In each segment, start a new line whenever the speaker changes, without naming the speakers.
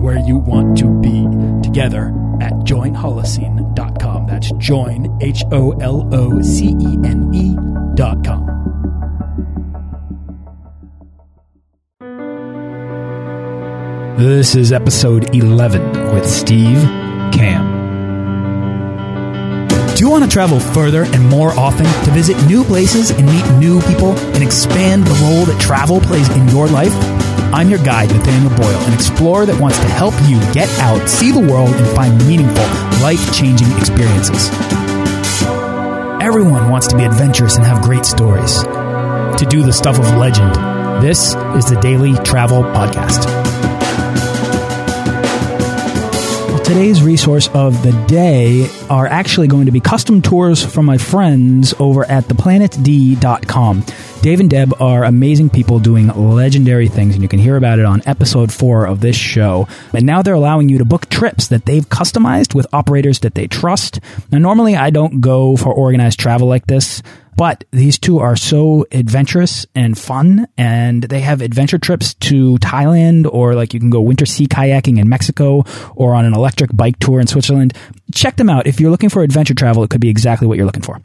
where you want to be together at joinholocene.com. That's join, H O L O C E N E.com. This is episode 11 with Steve Kamb. Do you want to travel further and more often to visit new places and meet new people and expand the role that travel plays in your life? I'm your guide, Nathaniel Boyle, an explorer that wants to help you get out, see the world, and find meaningful, life changing experiences. Everyone wants to be adventurous and have great stories. To do the stuff of legend, this is the Daily Travel Podcast. Today's resource of the day are actually going to be custom tours from my friends over at theplanetd.com. Dave and Deb are amazing people doing legendary things, and you can hear about it on episode four of this show. And now they're allowing you to book trips that they've customized with operators that they trust. Now, normally I don't go for organized travel like this. But these two are so adventurous and fun, and they have adventure trips to Thailand, or like you can go winter sea kayaking in Mexico, or on an electric bike tour in Switzerland. Check them out. If you're looking for adventure travel, it could be exactly what you're looking for.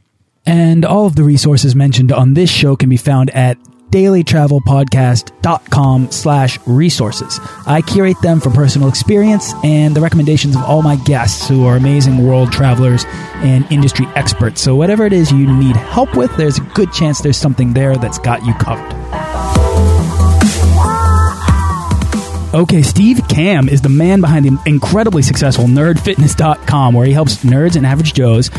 And all of the resources mentioned on this show can be found at dailytravelpodcast.com slash resources. I curate them for personal experience and the recommendations of all my guests who are amazing world travelers and industry experts. So whatever it is you need help with, there's a good chance there's something there that's got you covered. Okay, Steve Kamb is the man behind the incredibly successful nerdfitness.com where he helps nerds and average joes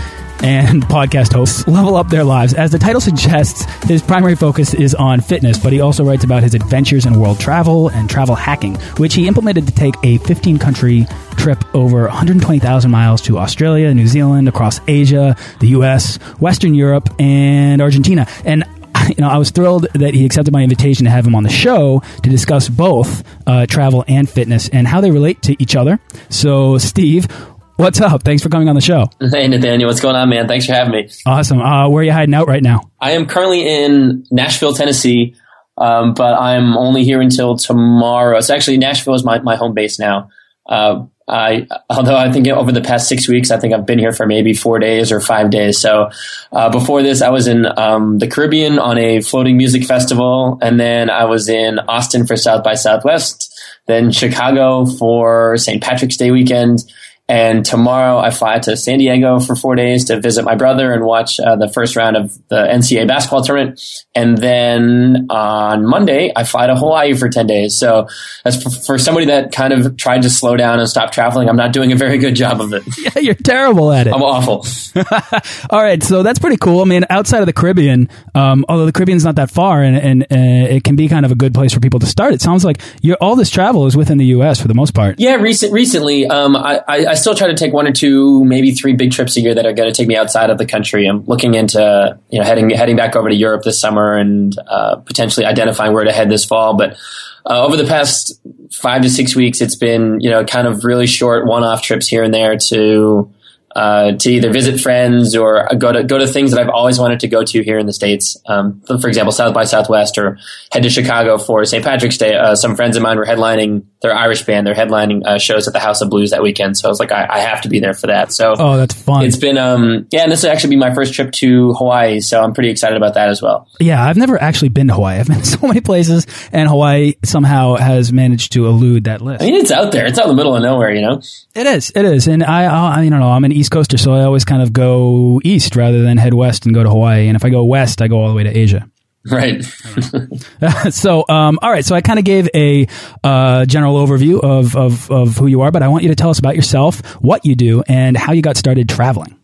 and podcast hosts level up their lives. As the title suggests, his primary focus is on fitness, but he also writes about his adventures in world travel and travel hacking, which he implemented to take a 15 country trip over 120,000 miles to Australia, New Zealand, across Asia, the US, Western Europe, and Argentina. And you know, I was thrilled that he accepted my invitation to have him on the show to discuss both uh, travel and fitness and how they relate to each other. So, Steve, what's up? Thanks for coming on the show.
Hey, Nathaniel, what's going on, man? Thanks for having me.
Awesome. Uh, where are you hiding out right now?
I am currently in Nashville, Tennessee, um, but I'm only here until tomorrow. It's actually Nashville is my, my home base now. Uh, I, although I think over the past six weeks, I think I've been here for maybe four days or five days. So, uh, before this, I was in, um, the Caribbean on a floating music festival. And then I was in Austin for South by Southwest, then Chicago for St. Patrick's Day weekend. And tomorrow I fly to San Diego for four days to visit my brother and watch uh, the first round of the NCAA basketball tournament. And then on Monday I fly to Hawaii for 10 days. So as for, for somebody that kind of tried to slow down and stop traveling, I'm not doing a very good job of it.
Yeah, you're terrible at it.
I'm awful.
All right, so that's pretty cool. I mean, outside of the Caribbean, um, although the Caribbean's not that far, and, and uh, it can be kind of a good place for people to start. It sounds like all this travel is within the U.S. for the most part.
Yeah, recent, recently, um, I, I, I still try to take one or two, maybe three big trips a year that are going to take me outside of the country. I'm looking into you know heading heading back over to Europe this summer and uh, potentially identifying where to head this fall. But uh, over the past five to six weeks, it's been you know kind of really short one off trips here and there to uh, to either visit friends or go to go to things that I've always wanted to go to here in the states. Um, for example, South by Southwest, or head to Chicago for St. Patrick's Day. Uh, some friends of mine were headlining their Irish band. They're headlining uh, shows at the House of Blues that weekend. So I was like, I, I, have to be there for that. So
oh, that's fun.
It's been um, yeah, and this will actually be my first trip to Hawaii. So I'm pretty excited about that as well.
Yeah, I've never actually been to Hawaii. I've been to so many places, and Hawaii somehow has managed to elude that list.
I mean, it's out there. It's out in the middle of nowhere. You know.
It is. It is. And I, I, I don't know. I'm an East Coaster, so I always kind of go east rather than head west and go to Hawaii. And if I go west, I go all the way to Asia.
Right.
so, um, all right. So I kind of gave a uh, general overview of, of, of who you are, but I want you to tell us about yourself, what you do, and how you got started traveling.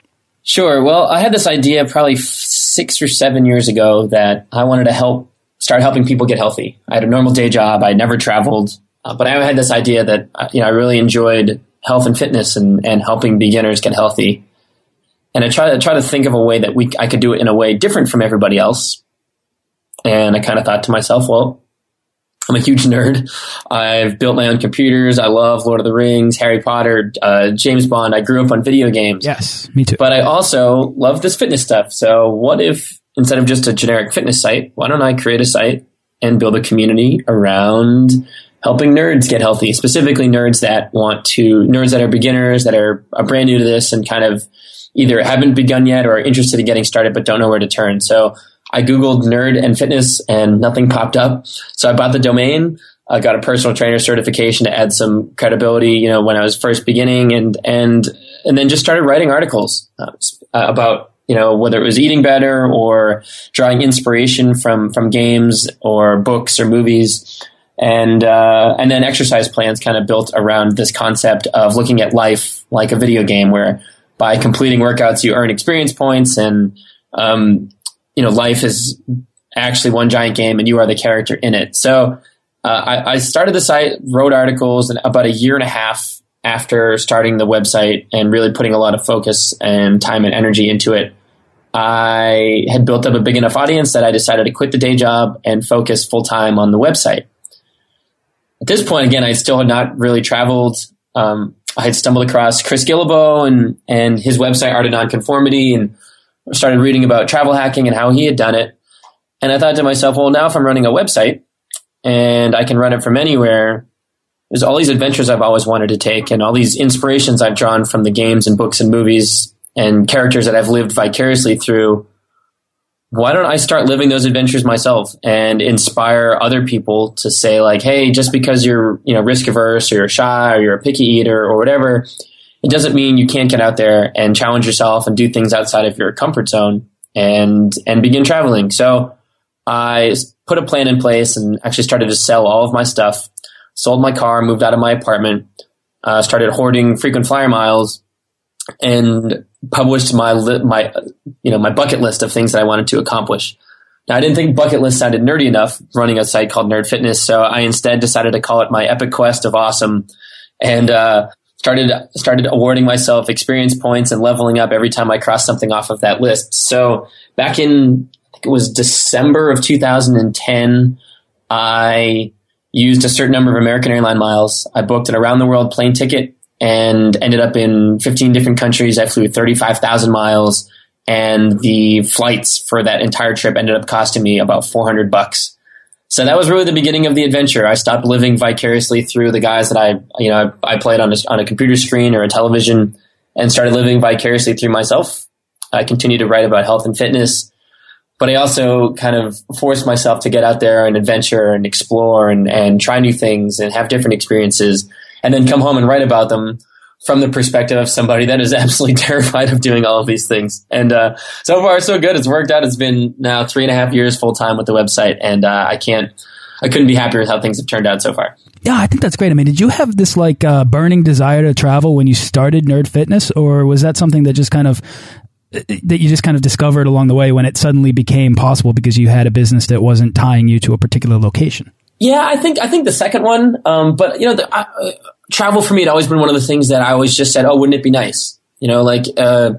Sure. Well, I had this idea probably six or seven years ago that I wanted to help start helping people get healthy. I had a normal day job. I never traveled, uh, but I had this idea that uh, you know I really enjoyed health and fitness and, and helping beginners get healthy. and I try to try to think of a way that we I could do it in a way different from everybody else. And I kind of thought to myself, well, I'm a huge nerd. I've built my own computers. I love Lord of the Rings, Harry Potter, uh, James Bond. I grew up on video games.
Yes, me too.
But I also love this fitness stuff. So what if instead of just a generic fitness site, why don't I create a site and build a community around helping nerds get healthy, specifically nerds that want to, nerds that are beginners, that are, are brand new to this and kind of either haven't begun yet or are interested in getting started but don't know where to turn. So I Googled nerd and fitness and nothing popped up. So I bought the domain. I got a personal trainer certification to add some credibility, you know, when I was first beginning and, and, and then just started writing articles uh, about, you know, whether it was eating better or drawing inspiration from, from games or books or movies. And, uh, and then exercise plans kind of built around this concept of looking at life like a video game where by completing workouts, you earn experience points and, um, you know, life is actually one giant game and you are the character in it. So uh, I, I, started the site, wrote articles, and about a year and a half after starting the website and really putting a lot of focus and time and energy into it, I had built up a big enough audience that I decided to quit the day job and focus full time on the website. At this point, again, I still had not really traveled. Um, I had stumbled across Chris Guillebeau and and his website Art of Nonconformity and started reading about travel hacking and how he had done it. And I thought to myself, well, now if I'm running a website and I can run it from anywhere, there's all these adventures I've always wanted to take and all these inspirations I've drawn from the games and books and movies and characters that I've lived vicariously through. Why don't I start living those adventures myself and inspire other people to say like, Hey, just because you're, you know, risk averse or you're shy or you're a picky eater or whatever, it doesn't mean you can't get out there and challenge yourself and do things outside of your comfort zone and and begin traveling. So I put a plan in place and actually started to sell all of my stuff. Sold my car, moved out of my apartment, uh, started hoarding frequent flyer miles, and published my li- my you know my bucket list of things that I wanted to accomplish. Now I didn't think bucket list sounded nerdy enough running a site called Nerd Fitness, so I instead decided to call it my epic quest of awesome. And uh, started started awarding myself experience points and leveling up every time I crossed something off of that list. So back in it was December of 2010, I used a certain number of American airline miles. I booked an around the world plane ticket and ended up in 15 different countries. I flew 35,000 miles and the flights for that entire trip ended up costing me about 400 bucks. So that was really the beginning of the adventure. I stopped living vicariously through the guys that I, you know, I, I played on a, on a computer screen or a television and started living vicariously through myself. I continued to write about health and fitness, but I also kind of forced myself to get out there and adventure and explore and, and try new things and have different experiences and then come home and write about them from the perspective of somebody that is absolutely terrified of doing all of these things. And uh, so far, so good. It's worked out. It's been now three and a half years full time with the website, and uh, I can't, I couldn't be happier with how things have turned out so far.
Yeah, I think that's great. I mean, did you have this like uh, burning desire to travel when you started Nerd Fitness, or was that something that just kind of that you just kind of discovered along the way when it suddenly became possible because you had a business that wasn't tying you to a particular location?
Yeah, I think I think the second one, um, but you know, the, I, travel for me had always been one of the things that I always just said, oh, wouldn't it be nice? You know, like, uh,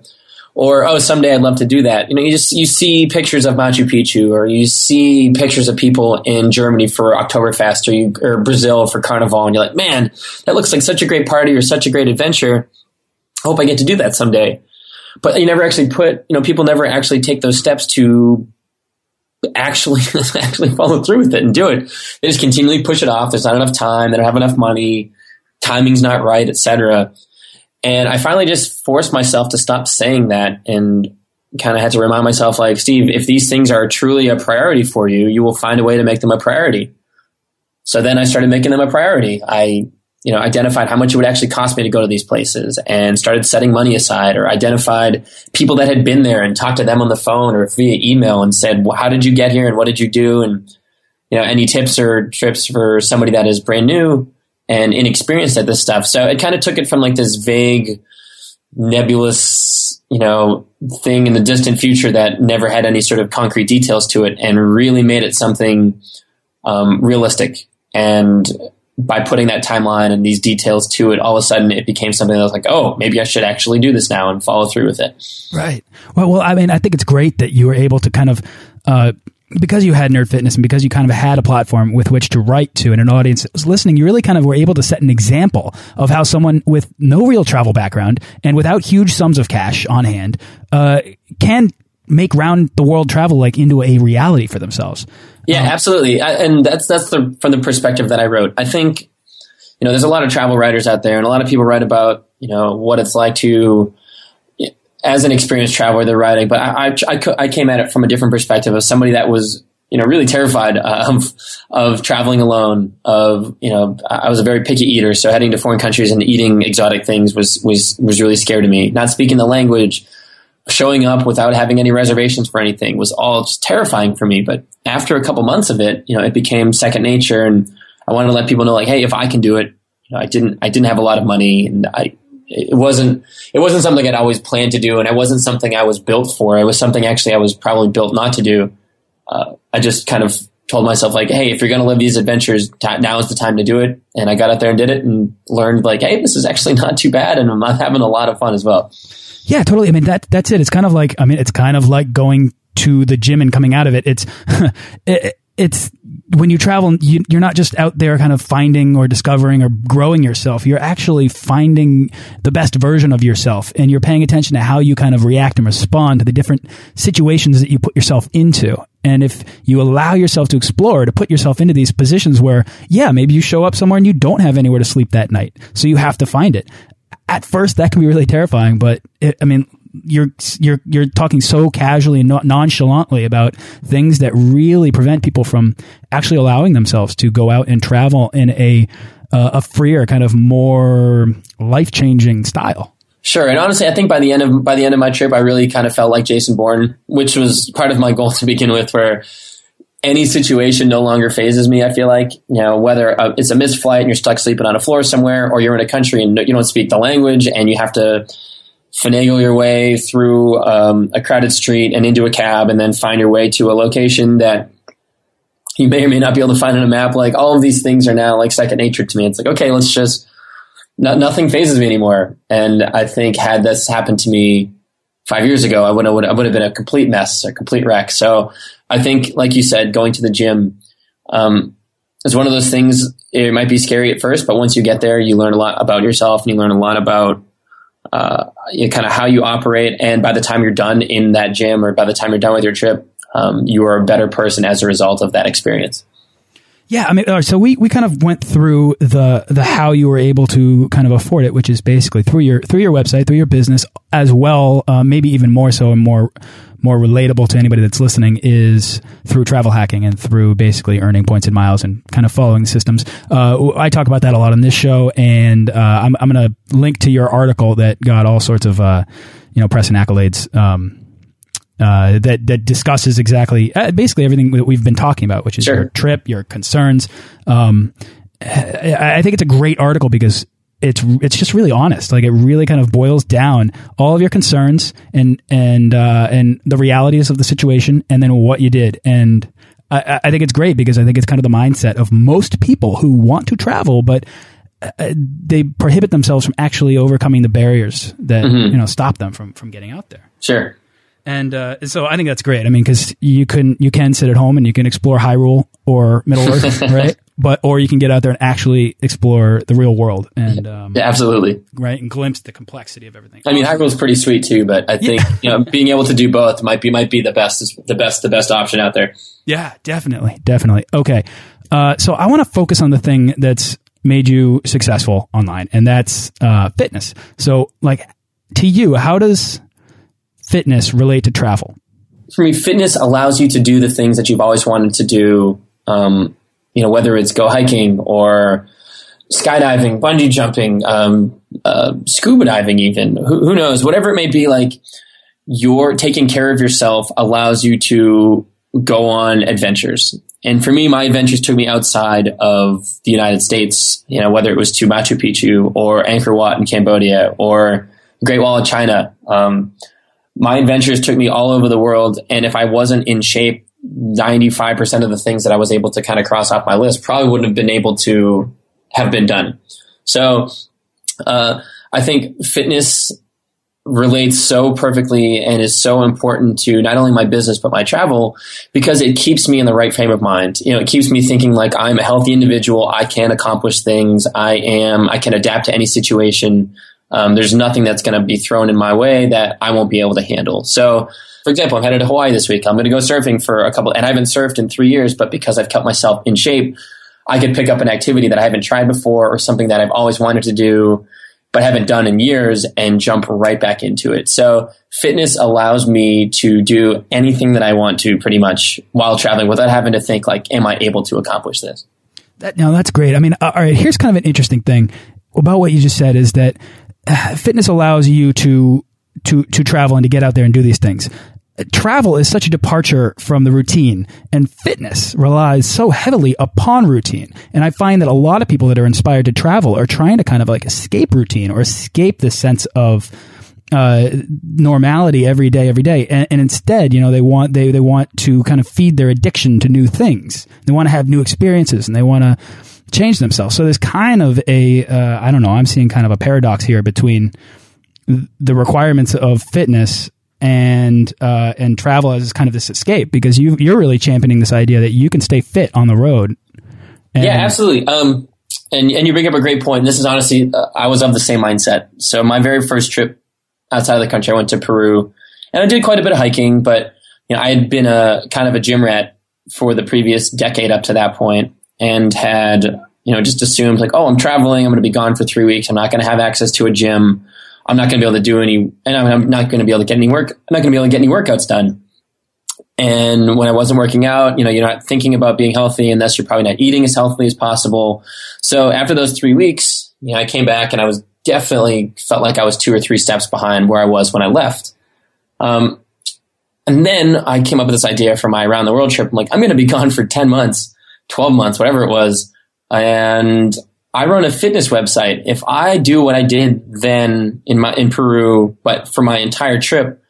or oh, someday I'd love to do that. You know, you just you see pictures of Machu Picchu, or you see pictures of people in Germany for Oktoberfest, or you, or Brazil for Carnival, and you're like, man, that looks like such a great party or such a great adventure. I hope I get to do that someday. But you never actually put, you know, people never actually take those steps to actually actually follow through with it and do it. They just continually push it off. There's not enough time. They don't have enough money timing's not right, etc. And I finally just forced myself to stop saying that and kind of had to remind myself like, Steve, if these things are truly a priority for you, you will find a way to make them a priority. So then I started making them a priority. I, you know, identified how much it would actually cost me to go to these places and started setting money aside or identified people that had been there and talked to them on the phone or via email and said, well, how did you get here and what did you do? And, you know, any tips or trips for somebody that is brand new and inexperienced at this stuff. So it kind of took it from like this vague, nebulous, you know, thing in the distant future that never had any sort of concrete details to it and really made it something um, realistic and by putting that timeline and these details to it, all of a sudden it became something that was like, oh, maybe I should actually do this now and follow through with it.
Right. Well, well, I mean, I think it's great that you were able to kind of, uh, because you had nerd fitness and because you kind of had a platform with which to write to and an audience that was listening, you really kind of were able to set an example of how someone with no real travel background and without huge sums of cash on hand uh, can make round the world travel like into a reality for themselves.
Yeah, um, absolutely. I, and that's that's the from the perspective that I wrote. I think you know there's a lot of travel writers out there, and a lot of people write about you know what it's like to as an experienced traveler they're writing. But I, I, I, I came at it from a different perspective of somebody that was you know really terrified of of traveling alone. Of you know I was a very picky eater, so heading to foreign countries and eating exotic things was was was really scary to me. Not speaking the language showing up without having any reservations for anything was all just terrifying for me. But after a couple months of it, you know, it became second nature, and I wanted to let people know, like, hey, if I can do it, you know, I didn't, I didn't have a lot of money, and I, it wasn't, it wasn't something I'd always planned to do, and it wasn't something I was built for. It was something actually I was probably built not to do. Uh, I just kind of told myself like, hey, if you're going to live these adventures, t- now is the time to do it. And I got out there and did it, and learned like, hey, this is actually not too bad, and I'm having a lot of fun as well.
Yeah, totally. I mean, that that's it. It's kind of like, I mean, it's kind of like going to the gym and coming out of it. It's, it, it's when you travel, you, are not just out there kind of finding or discovering or growing yourself. You're actually finding the best version of yourself, and you're paying attention to how you kind of react and respond to the different situations that you put yourself into. And if you allow yourself to explore, to put yourself into these positions where, yeah, maybe you show up somewhere and you don't have anywhere to sleep that night, so you have to find it at first that can be really terrifying, but it, I mean, you're you're you're talking so casually and nonchalantly about things that really prevent people from actually allowing themselves to go out and travel in a uh, a freer kind of more life changing style.
Sure, and honestly, I think by the end of by the end of my trip, I really kind of felt like Jason Bourne, which was part of my goal to begin with, where any situation no longer fazes me. I feel like you know whether uh, it's a missed flight and you're stuck sleeping on a floor somewhere, or you're in a country and you don't speak the language and you have to finagle your way through um, a crowded street and into a cab, and then find your way to a location that you may or may not be able to find on a map. Like all of these things are now like second nature to me. It's like okay, let's just no, nothing fazes me anymore. And I think had this happened to me five years ago, I would have, I would have been a complete mess, a complete wreck. So I think, like you said, going to the gym um, is one of those things. It might be scary at first, but once you get there, you learn a lot about yourself and you learn a lot about uh, you know, kind of how you operate. And by the time you're done in that gym, or by the time you're done with your trip, um, you are a better person as a result of that experience.
Yeah, I mean, so we, we kind of went through the the how you were able to kind of afford it, which is basically through your through your website, through your business, as well, uh, maybe even more so and more more relatable to anybody that's listening is through travel hacking and through basically earning points and miles and kind of following the systems. Uh, I talk about that a lot on this show, and uh, I'm, I'm going to link to your article that got all sorts of uh, you know press and accolades. Um, uh, that that discusses exactly uh, basically everything that we've been talking about, which is sure. your trip, your concerns. Um, I, I think it's a great article because it's it's just really honest. Like it really kind of boils down all of your concerns and and uh, and the realities of the situation, and then what you did. And I, I think it's great because I think it's kind of the mindset of most people who want to travel, but uh, they prohibit themselves from actually overcoming the barriers that mm -hmm. you know stop them from from getting out there.
Sure.
And uh, so I think that's great. I mean, because you can you can sit at home and you can explore Hyrule or Middle Earth, right? but or you can get out there and actually explore the real world and um,
yeah, absolutely
right and glimpse the complexity of everything.
I mean, is pretty sweet too, but I think yeah. you know being able to do both might be might be the best the best the best option out there.
Yeah, definitely, definitely. Okay, uh, so I want to focus on the thing that's made you successful online, and that's uh, fitness. So, like to you, how does fitness relate to travel?
For me, fitness allows you to do the things that you've always wanted to do. Um, you know, whether it's go hiking or skydiving, bungee jumping, um, uh, scuba diving, even who, who, knows, whatever it may be, like you're taking care of yourself allows you to go on adventures. And for me, my adventures took me outside of the United States, you know, whether it was to Machu Picchu or Angkor Wat in Cambodia or Great Wall of China. Um, my adventures took me all over the world. And if I wasn't in shape 95% of the things that I was able to kind of cross off my list probably wouldn't have been able to have been done. So uh, I think fitness relates so perfectly and is so important to not only my business but my travel because it keeps me in the right frame of mind. You know, it keeps me thinking like I'm a healthy individual. I can accomplish things. I am. I can adapt to any situation. Um, there's nothing that's going to be thrown in my way that I won't be able to handle. So, for example, I'm headed to Hawaii this week. I'm going to go surfing for a couple, and I haven't surfed in three years, but because I've kept myself in shape, I could pick up an activity that I haven't tried before or something that I've always wanted to do but haven't done in years and jump right back into it. So fitness allows me to do anything that I want to pretty much while traveling without having to think like, am I able to accomplish this?
That, no, that's great. I mean, uh, all right, here's kind of an interesting thing about what you just said is that fitness allows you to, to, to travel and to get out there and do these things travel is such a departure from the routine and fitness relies so heavily upon routine. And I find that a lot of people that are inspired to travel are trying to kind of like escape routine or escape the sense of uh, normality every day, every day. And, and, instead, you know, they want, they, they want to kind of feed their addiction to new things. They want to have new experiences and they want to change themselves. So there's kind of a uh, I don't know, I'm seeing kind of a paradox here between the requirements of fitness and uh, and travel as kind of this escape because you you're really championing this idea that you can stay fit on the road.
yeah, absolutely. Um, and and you bring up a great point. This is honestly, uh, I was of the same mindset. So my very first trip outside of the country, I went to Peru, and I did quite a bit of hiking. But you know, I had been a kind of a gym rat for the previous decade up to that point, and had you know just assumed like, oh, I'm traveling, I'm going to be gone for three weeks, I'm not going to have access to a gym. I'm not going to be able to do any, and I'm not going to be able to get any work. I'm not going to be able to get any workouts done. And when I wasn't working out, you know, you're not thinking about being healthy, and thus you're probably not eating as healthily as possible. So after those three weeks, you know, I came back and I was definitely felt like I was two or three steps behind where I was when I left. Um, and then I came up with this idea for my around the world trip. I'm like, I'm going to be gone for 10 months, 12 months, whatever it was. And I run a fitness website. If I do what I did then in my in Peru, but for my entire trip,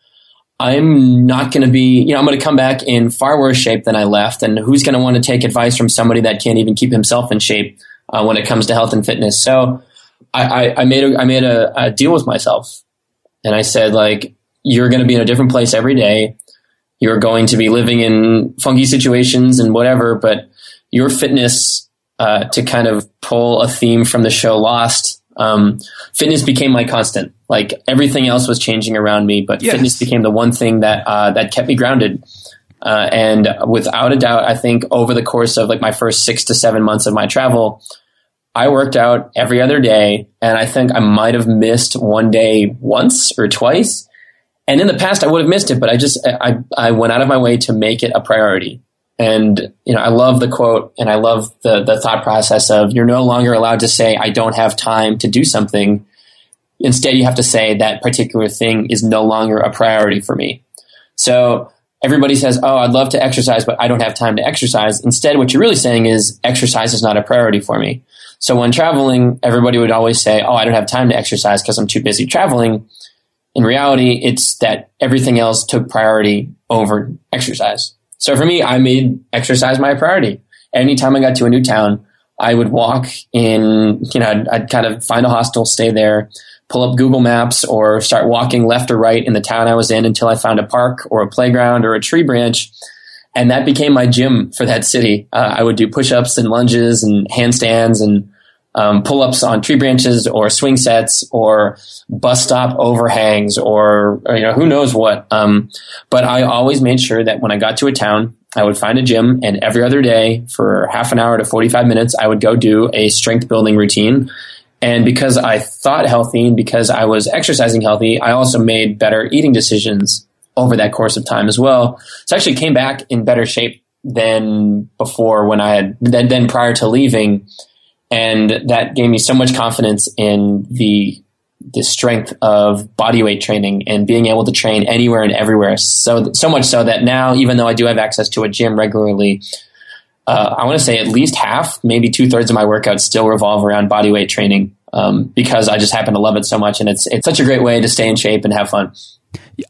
I'm not going to be, you know, I'm going to come back in far worse shape than I left. And who's going to want to take advice from somebody that can't even keep himself in shape uh, when it comes to health and fitness? So I, I, I made a, I made a, a deal with myself, and I said like, you're going to be in a different place every day. You're going to be living in funky situations and whatever, but your fitness uh, to kind of pull a theme from the show Lost. Um, fitness became my constant. Like everything else was changing around me, but yes. fitness became the one thing that uh, that kept me grounded. Uh, and without a doubt, I think over the course of like my first six to seven months of my travel, I worked out every other day, and I think I might have missed one day once or twice. And in the past, I would have missed it, but I just I I went out of my way to make it a priority. And, you know, I love the quote and I love the, the thought process of you're no longer allowed to say, I don't have time to do something. Instead, you have to say that particular thing is no longer a priority for me. So everybody says, Oh, I'd love to exercise, but I don't have time to exercise. Instead, what you're really saying is exercise is not a priority for me. So when traveling, everybody would always say, Oh, I don't have time to exercise because I'm too busy traveling. In reality, it's that everything else took priority over exercise. So for me, I made exercise my priority. Anytime I got to a new town, I would walk in, you know, I'd, I'd, kind of find a hostel, stay there, pull up Google Maps or start walking left or right in the town I was in until I found a park or a playground or a tree branch. And that became my gym for that city. Uh, I would do push ups and lunges and handstands and um, pull ups on tree branches or swing sets or bus stop overhangs or, or you know who knows what. Um, but I always made sure that when I got to a town, I would find a gym, and every other day for half an hour to forty five minutes, I would go do a strength building routine. And because I thought healthy and because I was exercising healthy, I also made better eating decisions over that course of time as well. So I actually came back in better shape than before when I had then, then prior to leaving and that gave me so much confidence in the the strength of body weight training and being able to train anywhere and everywhere. So so much so that now, even though I do have access to a gym regularly, uh, I want to say at least half, maybe two thirds of my workouts still revolve around body weight training um, because I just happen to love it so much, and it's it's such a great way to stay in shape and have fun.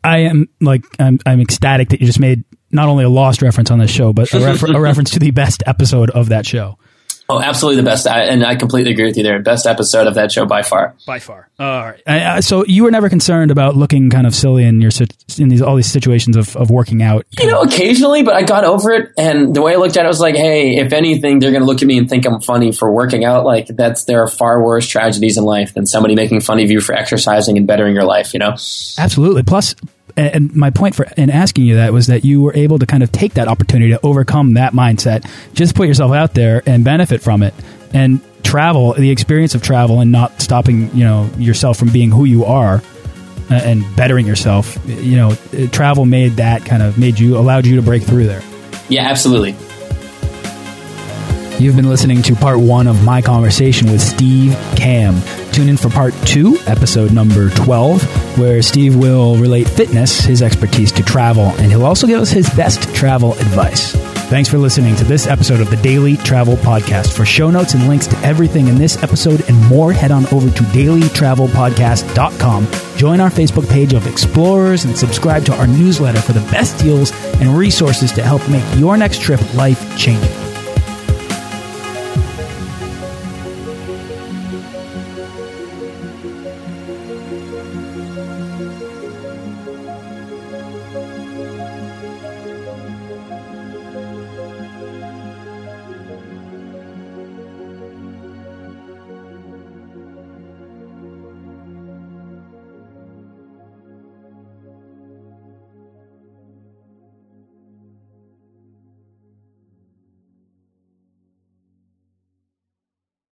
I am like I'm, I'm ecstatic that you just made not only a lost reference on this show, but a, refer a reference to the best episode of that show.
Oh, absolutely the best, I, and I completely agree with you there. Best episode of that show by far.
By far. All right. Uh, so you were never concerned about looking kind of silly in your in these all these situations of, of working out.
You know, occasionally, but I got over it. And the way I looked at it was like, hey, if anything, they're going to look at me and think I'm funny for working out. Like that's there are far worse tragedies in life than somebody making fun of you for exercising and bettering your life. You know.
Absolutely. Plus, and my point for in asking you that was that you were able to kind of take that opportunity to overcome that mindset, just put yourself out there and benefit from it, and travel, the experience of travel, and not stopping you know yourself from being who you are uh, and bettering yourself. You know, travel made that kind of made you allowed you to break through there.
Yeah, absolutely.
You've been listening to part one of my conversation with Steve Kamb. Tune in for part two, episode number 12, where Steve will relate fitness, his expertise, to travel, and he'll also give us his best travel advice. Thanks for listening to this episode of the Daily Travel Podcast. For show notes and links to everything in this episode and more, head on over to dailytravelpodcast.com. Join our Facebook page of explorers and subscribe to our newsletter for the best deals and resources to help make your next trip life changing.